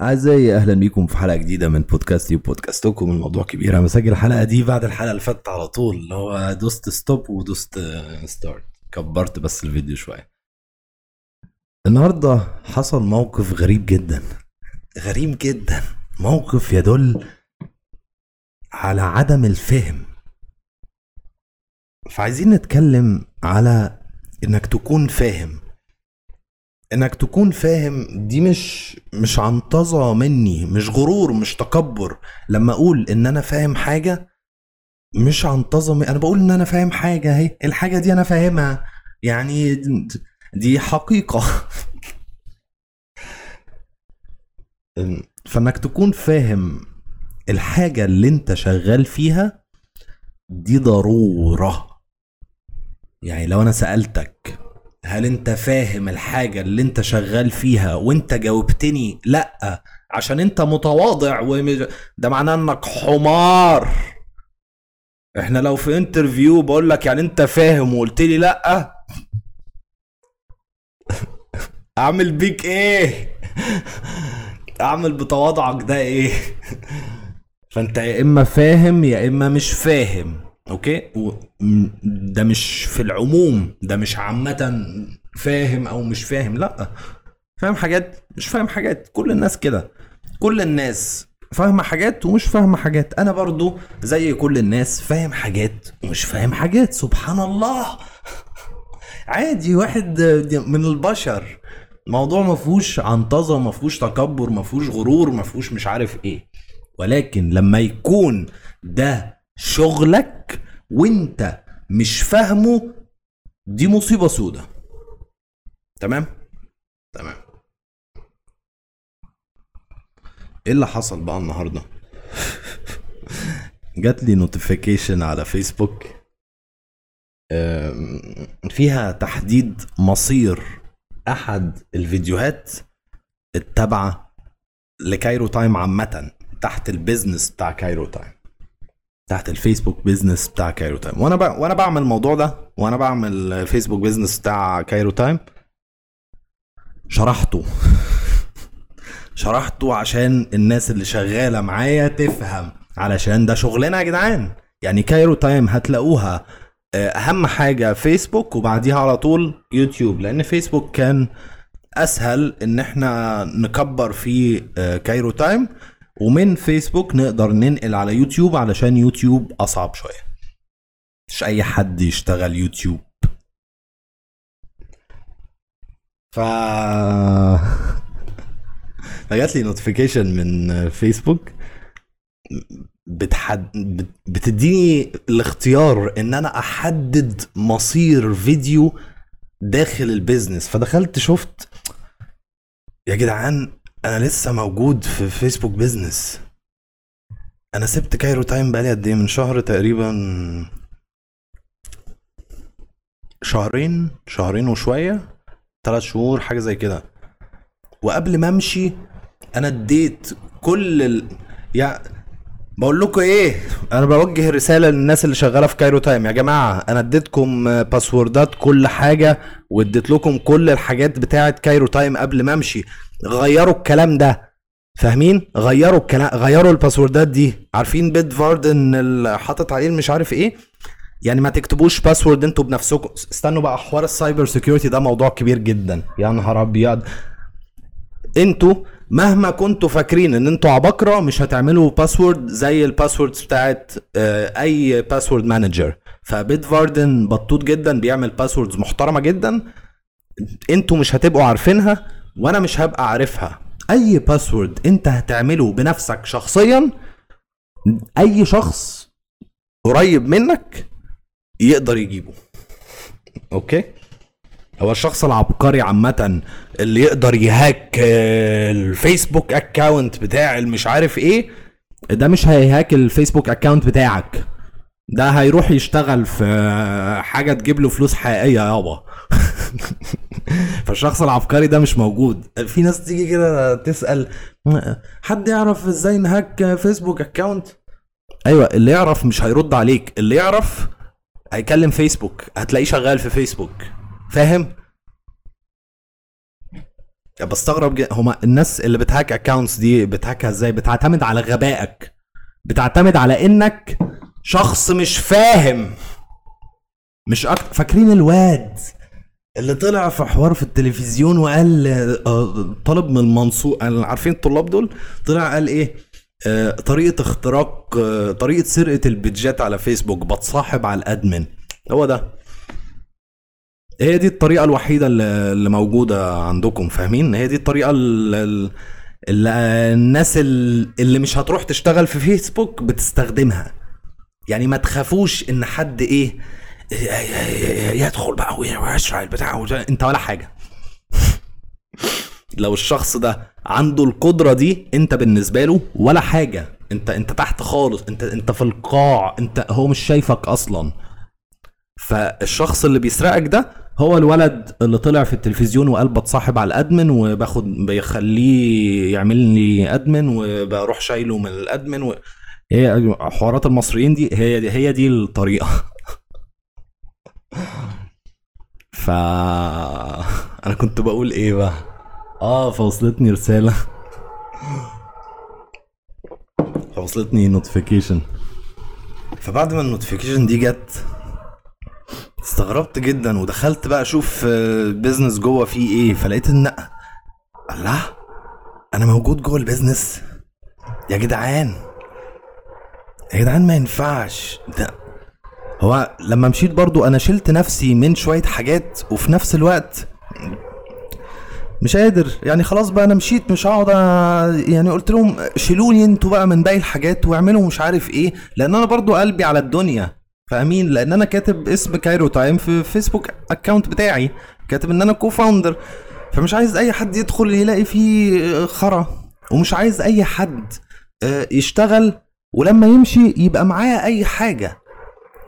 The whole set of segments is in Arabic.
أعزائي أهلا بيكم في حلقة جديدة من بودكاستي وبودكاستكم الموضوع كبير أنا مسجل الحلقة دي بعد الحلقة اللي فاتت على طول اللي هو just stop و just start كبرت بس الفيديو شوية. النهاردة حصل موقف غريب جدا. غريب جدا. موقف يدل على عدم الفهم. فعايزين نتكلم على إنك تكون فاهم. إنك تكون فاهم دي مش مش عنطزة مني مش غرور مش تكبر. لما أقول إن أنا فاهم حاجة مش عنطزة من... أنا بقول إن أنا فاهم حاجة أهي. الحاجة دي أنا فاهمها. يعني دي حقيقة. فإنك تكون فاهم الحاجة اللي أنت شغال فيها دي ضرورة. يعني لو أنا سألتك هل انت فاهم الحاجة اللي انت شغال فيها وانت جاوبتني؟ لا عشان انت متواضع ومج... ده معناه انك حمار. إحنا لو في interview بقول لك يعني انت فاهم وقلت لي لا اعمل بيك إيه؟ اعمل بتواضعك ده إيه؟ فانت يا اما فاهم يا اما مش فاهم. okay؟ ده مش في العموم ده مش عامة فاهم أو مش فاهم لأ. فاهم حاجات مش فاهم حاجات. كل الناس كده. كل الناس فاهمة حاجات ومش فاهمة حاجات. أنا برضو زي كل الناس فاهم حاجات ومش فاهم حاجات. سبحان الله. عادي واحد من البشر. موضوع ما فيهوش عنطزه ما فيهوش تكبر ما فيهوش غرور ما فيهوش مش عارف إيه. ولكن لما يكون ده شغلك وانت مش فاهمه دي مصيبة سودة. تمام؟ تمام. إيه اللي حصل بقى النهارده؟ جات لي نوتيفيكيشن على فيسبوك فيها تحديد مصير أحد الفيديوهات التابعة ل Cairo Time عامة تحت ال business بتاع Cairo Time. تحت ال Facebook business بتاع Cairo Time. وأنا ب... وأنا بعمل الموضوع ده وأنا بعمل Facebook business بتاع Cairo Time. شرحته. شرحته عشان الناس اللي شغالة معايا تفهم علشان ده شغلنا يا جدعان. يعني Cairo Time هتلاقوها أهم حاجة فيسبوك وبعديها على طول يوتيوب. لأن فيسبوك كان أسهل إن إحنا نكبر فيه Cairo Time. ومن فيسبوك نقدر ننقل على يوتيوب علشان يوتيوب أصعب شوية. مش أي حد يشتغل يوتيوب. ف فجات لي notification من فيسبوك. بتحد... بتديني الاختيار إن أنا أحدد مصير فيديو داخل ال business فدخلت شفت يا جدعان أنا لسه موجود في Facebook business أنا سبت Cairo Time بقالي قد إيه؟ من شهر تقريبا شهرين شهرين وشوية ثلاث شهور حاجة زي كده. وقبل ما أمشي أنا اديت كل ال... يعني بقول لكم إيه؟ أنا بوجه رسالة للناس اللي شغالة في Cairo Time يا جماعة أنا اديتكم password ات كل حاجة واديت لكم كل الحاجات بتاعة Cairo Time قبل ما امشي. غيروا الكلام ده. فاهمين؟ غيروا الكلام غيروا ال password ات دي. عارفين Bitwarden اللي حاطط عليه مش عارف إيه؟ يعني ما تكتبوش password أنتوا بنفسكم. استنوا بقى حوار ال cyber security ده موضوع كبير جدا. يا نهار أبيض. أنتوا مهما كنتوا فاكرين إن أنتوا عباقرة مش هتعملوا password زي ال passwords بتاعت أي password manager ف Bitwarden مظبوط جدا بيعمل passwords محترمة جدا. أنتوا مش هتبقوا عارفينها وأنا مش هبقى عارفها. أي password انت هتعمله بنفسك شخصيا أي شخص قريب منك يقدر يجيبه. أوكي؟ هو الشخص العبقري عامة اللي يقدر ي hack ال Facebook account بتاع المش عارف إيه ده مش هيهاك الفيسبوك أكاونت بتاعك. ده هيروح يشتغل في حاجة تجيب له فلوس حقيقية يابا. فالشخص العبقري ده مش موجود. في ناس تيجي كده تسأل حد يعرف إزاي نهاك فيسبوك أكاونت؟ أيوه اللي يعرف مش هيرد عليك. اللي يعرف هيكلم فيسبوك. هتلاقيه شغال في فيسبوك. فاهم؟ بستغرب جدا. هما الناس اللي بت hack accounts دي بت hack ها إزاي؟ بتعتمد على غبائك. بتعتمد على انك شخص مش فاهم. مش أكتر فاكرين الواد اللي طلع في حوار في التلفزيون وقال آه، طالب من المنصورة عارفين الطلاب دول؟ طلع قال إيه؟ آه، طريقة اختراق آه، طريقة سرقة ال pages على فيسبوك. بتصاحب على ال admin. هو ده. هي دي الطريقة الوحيدة اللي موجودة عندكم فاهمين؟ هي دي الطريقة اللي, الناس اللي مش هتروح تشتغل في فيسبوك بتستخدمها. يعني ما تخافوش إن حد إيه يدخل بقى ويشرح البتاع أنت ولا حاجة. لو الشخص ده عنده القدرة دي أنت بالنسبة له ولا حاجة. انت أنت تحت خالص. انت أنت في القاع. انت هو مش شايفك أصلا. فالشخص اللي بيسرقك ده هو الولد اللي طلع في التلفزيون وقال بتصاحب على ال admin وباخد بيخليه يعمل لي admin وبروح شايله من ال admin و... هي حوارات المصريين دي هي دي هي دي الطريقة. ف أنا كنت بقول إيه بقى؟ آه فوصلتني رسالة. فوصلتني notification فبعد ما ال notification دي جت استغربت جدا ودخلت بقى أشوف ال business جوه فيه إيه فلقيت إن الله أنا موجود جوه ال business يا جدعان يا جدعان ما ينفعش. ده هو لما مشيت برضو أنا شلت نفسي من شوية حاجات وفي نفس الوقت مش قادر. يعني خلاص بقى أنا مشيت مش هقعد يعني قلت لهم شيلوني أنتوا بقى من باقي الحاجات واعملوا مش عارف إيه لأن أنا برضو قلبي على الدنيا. فاهمين لأن أنا كاتب اسم Cairo Time في Facebook account بتاعي. كاتب إن أنا co-founder فمش عايز أي حد يدخل يلاقي فيه خرا. ومش عايز أي حد آه، يشتغل. ولما يمشي يبقى معاه أي حاجة.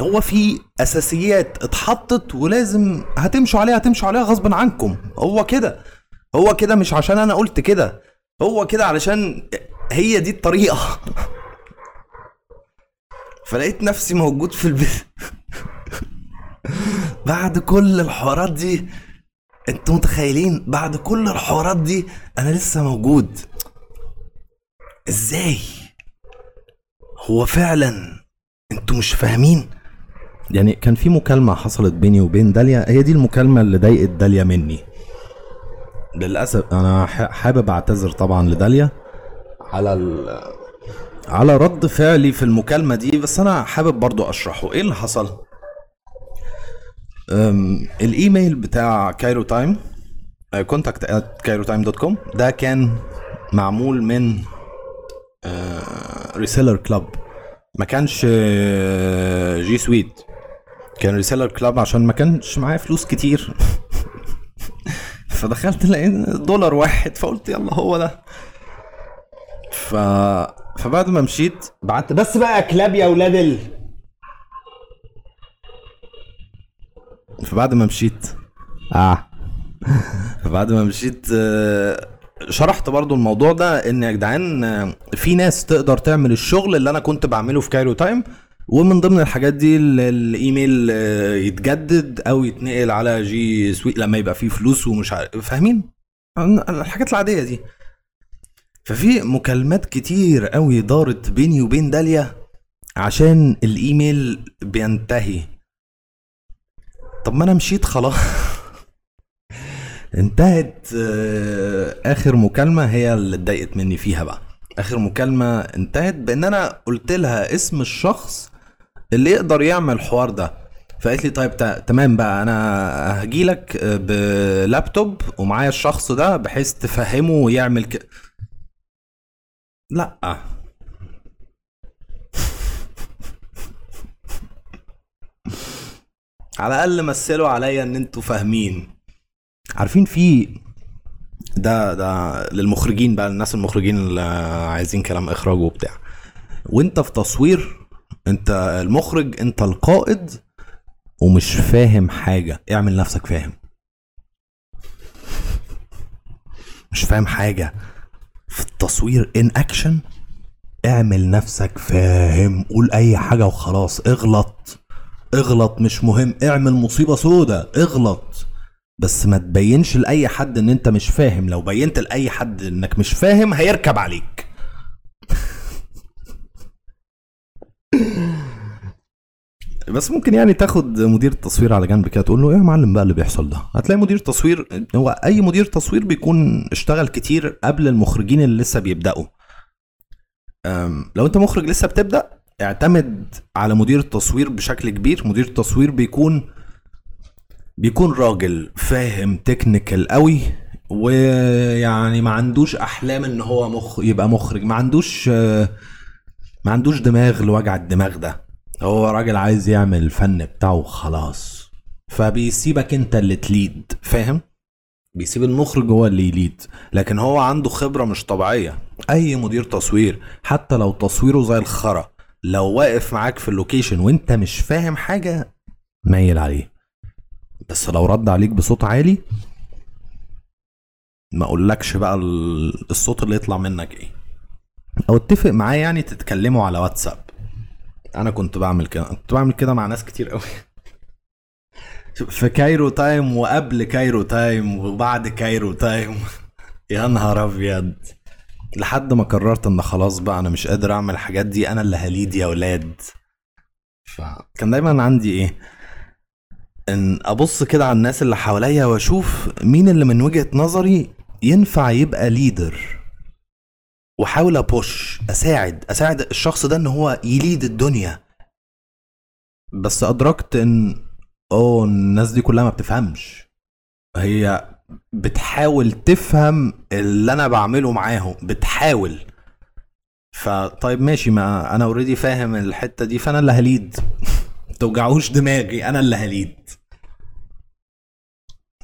هو في أساسيات اتحطت ولازم هتمشوا عليها هتمشوا عليها غصب عنكم. هو كده. هو كده مش عشان أنا قلت كده. هو كده علشان هي دي الطريقة. فلقيت نفسي موجود في البيت. بعد كل الحوارات دي أنتوا متخيلين؟ بعد كل الحوارات دي أنا لسه موجود. إزاي؟ هو فعلا أنتوا مش فاهمين؟ يعني كان في مكالمة حصلت بيني وبين داليا هي دي المكالمة اللي ضايقت داليا مني. للأسف أنا حابب أعتذر طبعا لداليا على. على رد فعلي في المكالمة دي بس أنا حابب برضو أشرحه. إيه اللي حصل؟ الإيميل بتاع Cairo Time contact at Cairo Time dot com ده كان معمول من ResellerClub ما كانش G Suite كان ResellerClub عشان ما كانش معايا فلوس كتير. فدخلت لقيت دولار واحد فقلت يلا هو ده. ف فبعد ما مشيت بعت بس بقى كلاب يا ولاد ال فبعد ما مشيت. آه. فبعد ما مشيت آه، شرحت برضو الموضوع ده إن يا جدعان آه، في ناس تقدر تعمل الشغل اللي أنا كنت بعمله في Cairo Time ومن ضمن الحاجات دي الإيميل آه، يتجدد أو يتنقل على G Suite لما يبقى فيه فلوس ومش عارف فاهمين؟ الحاجات العادية دي. ففي مكالمات كتير قوي دارت بيني وبين داليا عشان الإيميل بينتهي. طب ما أنا مشيت خلاص. انتهت آه، آخر مكالمة هي اللي اتضايقت مني فيها بقى. آخر مكالمة انتهت بأن أنا قلت لها اسم الشخص اللي يقدر يعمل الحوار ده. فقالت لي طيب تمام بقى أنا هجي لك بلابتوب ومعايا الشخص ده بحيث تفهمه ويعمل ك... لأ. على الأقل مثلوا عليا إن أنتوا فاهمين. عارفين في ده ده للمخرجين بقى الناس المخرجين اللي عايزين كلام إخراج وبتاع. وأنت في تصوير أنت المخرج أنت القائد ومش فاهم حاجة. اعمل نفسك فاهم. مش فاهم حاجة. التصوير ان اكشن اعمل نفسك فاهم قول أي حاجة وخلاص. اغلط. اغلط مش مهم. اعمل مصيبة سودة. اغلط. بس ما تبينش لأي حد إن أنت مش فاهم. لو بينت لأي حد إنك مش فاهم هيركب عليك. بس ممكن يعني تاخد مدير التصوير على جنب كده تقول له إيه يا معلم بقى اللي بيحصل ده؟ هتلاقي مدير تصوير هو أي مدير تصوير بيكون اشتغل كتير قبل المخرجين اللي لسه بيبدأوا. لو أنت مخرج لسه بتبدأ اعتمد على مدير التصوير بشكل كبير. مدير التصوير بيكون بيكون راجل فاهم تكنيكال قوي ويعني ما عندوش أحلام إن هو مخ يبقى مخرج. ما عندوش ما عندوش دماغ لوجع الدماغ ده. هو راجل عايز يعمل الفن بتاعه خلاص فبيسيبك انت اللي ت lead فاهم؟ بيسيب المخرج هو اللي ي lead. لكن هو عنده خبرة مش طبيعية. أي مدير تصوير حتى لو تصويره زي الخرا لو واقف معاك في ال location وانت مش فاهم حاجة ميل عليه. بس لو رد عليك بصوت عالي ما أقولكش بقى ال- الصوت اللي يطلع منك إيه. أو اتفق معاه يعني تتكلموا على واتساب. أنا كنت بعمل كده كنت بعمل كده مع ناس كتير قوي في Cairo Time وقبل Cairo Time وبعد Cairo Time. يا نهار أبيض. لحد ما قررت إن خلاص بقى أنا مش قادر أعمل الحاجات دي أنا اللي ه lead يا ولاد. فكان دايما عندي إيه؟ إن أبص كده على الناس اللي حواليا وأشوف مين اللي من وجهة نظري ينفع يبقى leader واحاول ا push أساعد أساعد الشخص ده إن هو ي lead الدنيا. بس أدركت إن أوه الناس دي كلها ما بتفهمش. هي بتحاول تفهم اللي أنا بعمله معاهم بتحاول. فطيب ماشي ما أنا already فاهم الحتة دي فأنا اللي ه lead. توجعوش دماغي أنا اللي ه lead.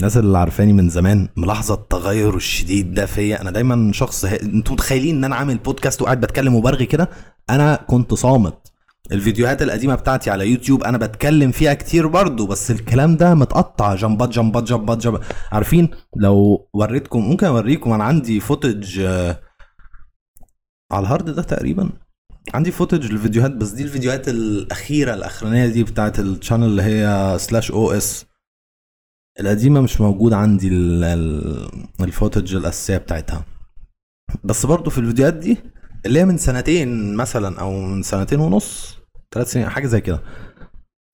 الناس اللي عارفاني من زمان ملاحظة التغير الشديد ده فيا. أنا دايما شخص ه... أنتوا متخيلين إن أنا عامل بودكاست وقاعد بتكلم وبرغي كده؟ أنا كنت صامت. الفيديوهات القديمة بتاعتي على يوتيوب أنا بتكلم فيها كتير برضو بس الكلام ده متقطع. جنبات جنبات جنبات جنبات. عارفين؟ لو وريتكم ممكن أوريكم. أنا عندي footage على ال hard ده تقريبا. عندي footage للفيديوهات بس دي الفيديوهات الأخيرة الأخرانية دي بتاعت ال channel اللي هي slash OS القديمه مش موجود عندي ال- ال- الفوتج الاساسيه بتاعتها بس برضو في الفيديوهات دي اللي هي من سنتين مثلا أو من سنتين ونص ثلاث سنين حاجة زي كده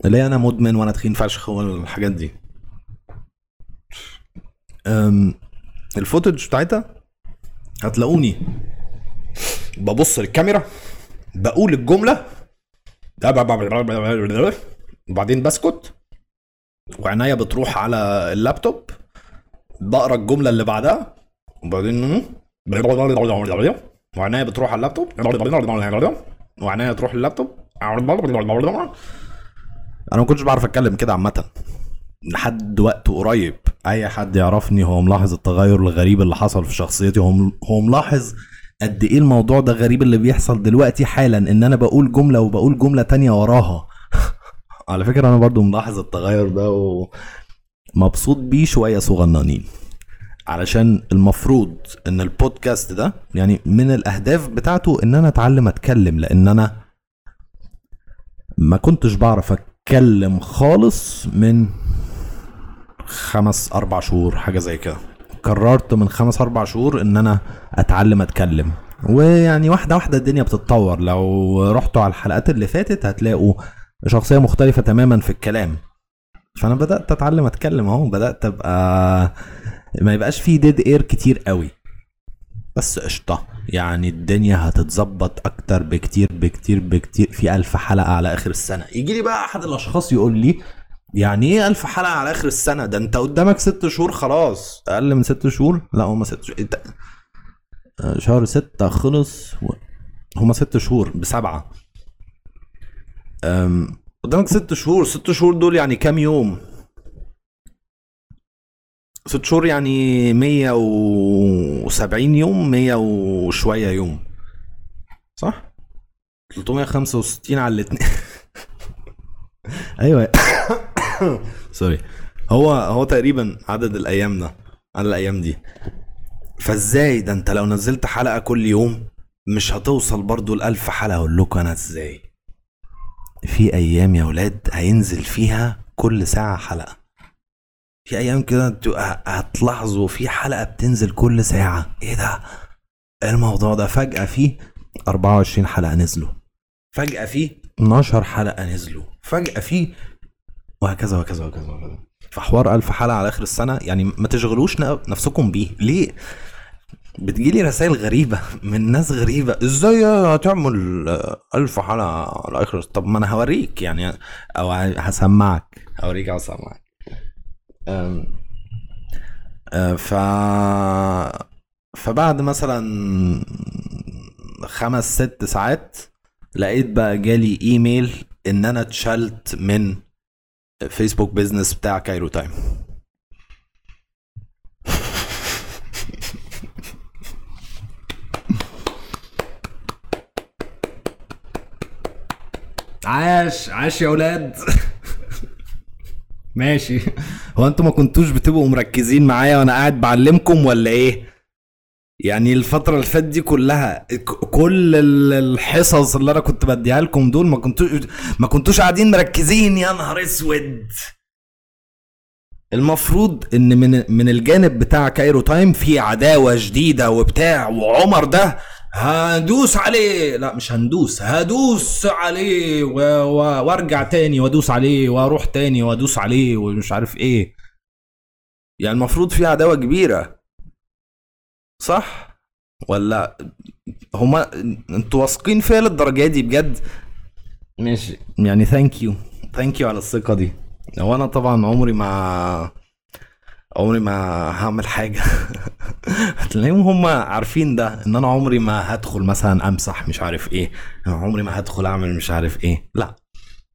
اللي هي أنا مدمن وأنا تخين فشخ والحاجات دي الفوتج بتاعتها هتلاقوني ببص للكاميرا بقول الجمله وبعدين بسكت وعناية بتروح على اللابتوب بقرأ الجملة اللي بعدها وبعدين وعناية بتروح على اللابتوب وعناية تروح اللابتوب أنا ما كنتش بعرف أتكلم كده عامة. لحد وقت قريب أي حد يعرفني هو ملاحظ التغير الغريب اللي حصل في شخصيتي هو هو ملاحظ قد إيه الموضوع ده غريب اللي بيحصل دلوقتي حالا إن أنا بقول جملة وبقول جملة تانية وراها. على فكرة أنا برضو ملاحظ التغير ده ومبسوط بيه شوية صغننين. علشان المفروض إن البودكاست ده يعني من الأهداف بتاعته إن أنا أتعلم أتكلم لأن أنا ما كنتش بعرف أتكلم خالص من خمس أربع شهور حاجة زي كده. قررت من خمس أربع شهور إن أنا أتعلم أتكلم. ويعني واحدة واحدة الدنيا بتتطور. لو رحتوا على الحلقات اللي فاتت هتلاقوا شخصية مختلفة تماما في الكلام. فأنا بدأت أتعلم أتكلم أهو بدأت أبقى ما يبقاش فيه ديد اير كتير قوي. بس قشطة. يعني الدنيا هتتظبط أكتر بكتير بكتير بكتير. في ألف حلقة على آخر السنة. يجي لي بقى أحد الأشخاص يقول لي يعني إيه ألف حلقة على آخر السنة؟ ده أنت قدامك ست شهور خلاص. أقل من ست شهور؟ لا هما ست شهور. انت شهر ستة خلص و... هما ست شهور بسبعة. قدامك ست شهور. ست شهور دول يعني كام يوم؟ ست شهور يعني مية وسبعين يوم مية وشوية يوم. صح؟ 365 على الاتنين. أيوه. سوري هو هو تقريبا عدد الأيام ده على الأيام دي. فإزاي؟ ده أنت لو نزلت حلقة كل يوم مش هتوصل برضو الألف حلقة. أقول لكم أنا إزاي؟ في أيام يا ولاد هينزل فيها كل ساعة حلقة. في أيام كده هتلاحظوا في حلقة بتنزل كل ساعة. إيه ده؟ إيه الموضوع ده؟ فجأة في 24 حلقة نزلوا. فجأة في 12 حلقة نزلوا. فجأة في وهكذا وهكذا وهكذا وهكذا. فحوار ألف حلقة على آخر السنة يعني ما تشغلوش نفسكم بيه. ليه؟ بتجيلي رسائل غريبة من ناس غريبة. إزاي هتعمل ألف حلقة على آخر طب ما أنا هوريك يعني أو هسمعك هوريك أو هسمعك. أم، آه، ف فبعد مثلا خمس ست ساعات لقيت بقى جالي إيميل إن أنا اتشلت من Facebook business بتاع Cairo Time عاش عاش يا ولاد ماشي. هو أنتوا ما كنتوش بتبقوا مركزين معايا وأنا قاعد بعلمكم ولا إيه؟ يعني الفترة اللي فاتت دي كلها كل ال- الحصص اللي أنا كنت بديها لكم دول ما كنتوش ما كنتوش قاعدين مركزين. يا نهار أسود! المفروض إن من من الجانب بتاع Cairo Time في عداوة شديده وبتاع وعمر ده هندوس عليه. لا مش هندوس هدوس عليه و... و... وارجع تاني وادوس عليه وأروح تاني وادوس عليه ومش عارف إيه. يعني المفروض في عداوة كبيرة. صح؟ ولا هما أنتوا واثقين فيا للدرجة دي بجد؟ ماشي. يعني thank you thank you على الثقة دي. هو أنا طبعا عمري ما عمري ما هعمل حاجة. هتلاقيهم هم عارفين ده إن أنا عمري ما هدخل مثلا أمسح مش عارف إيه. عمري ما هدخل أعمل مش عارف إيه. لا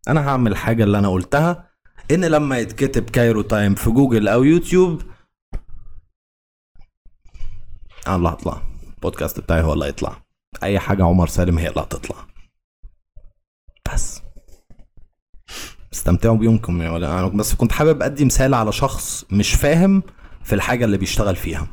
أنا هعمل الحاجة اللي أنا قلتها. إن لما يتكتب Cairo Time في جوجل أو يوتيوب أنا اللي هطلع البودكاست بتاعي هو اللي هيطلع. أي حاجة عمر سالم هي اللي هتطلع. بس. استمتعوا بيومكم يا ولا أنا بس كنت حابب أدي مثال على شخص مش فاهم في الحاجة اللي بيشتغل فيها.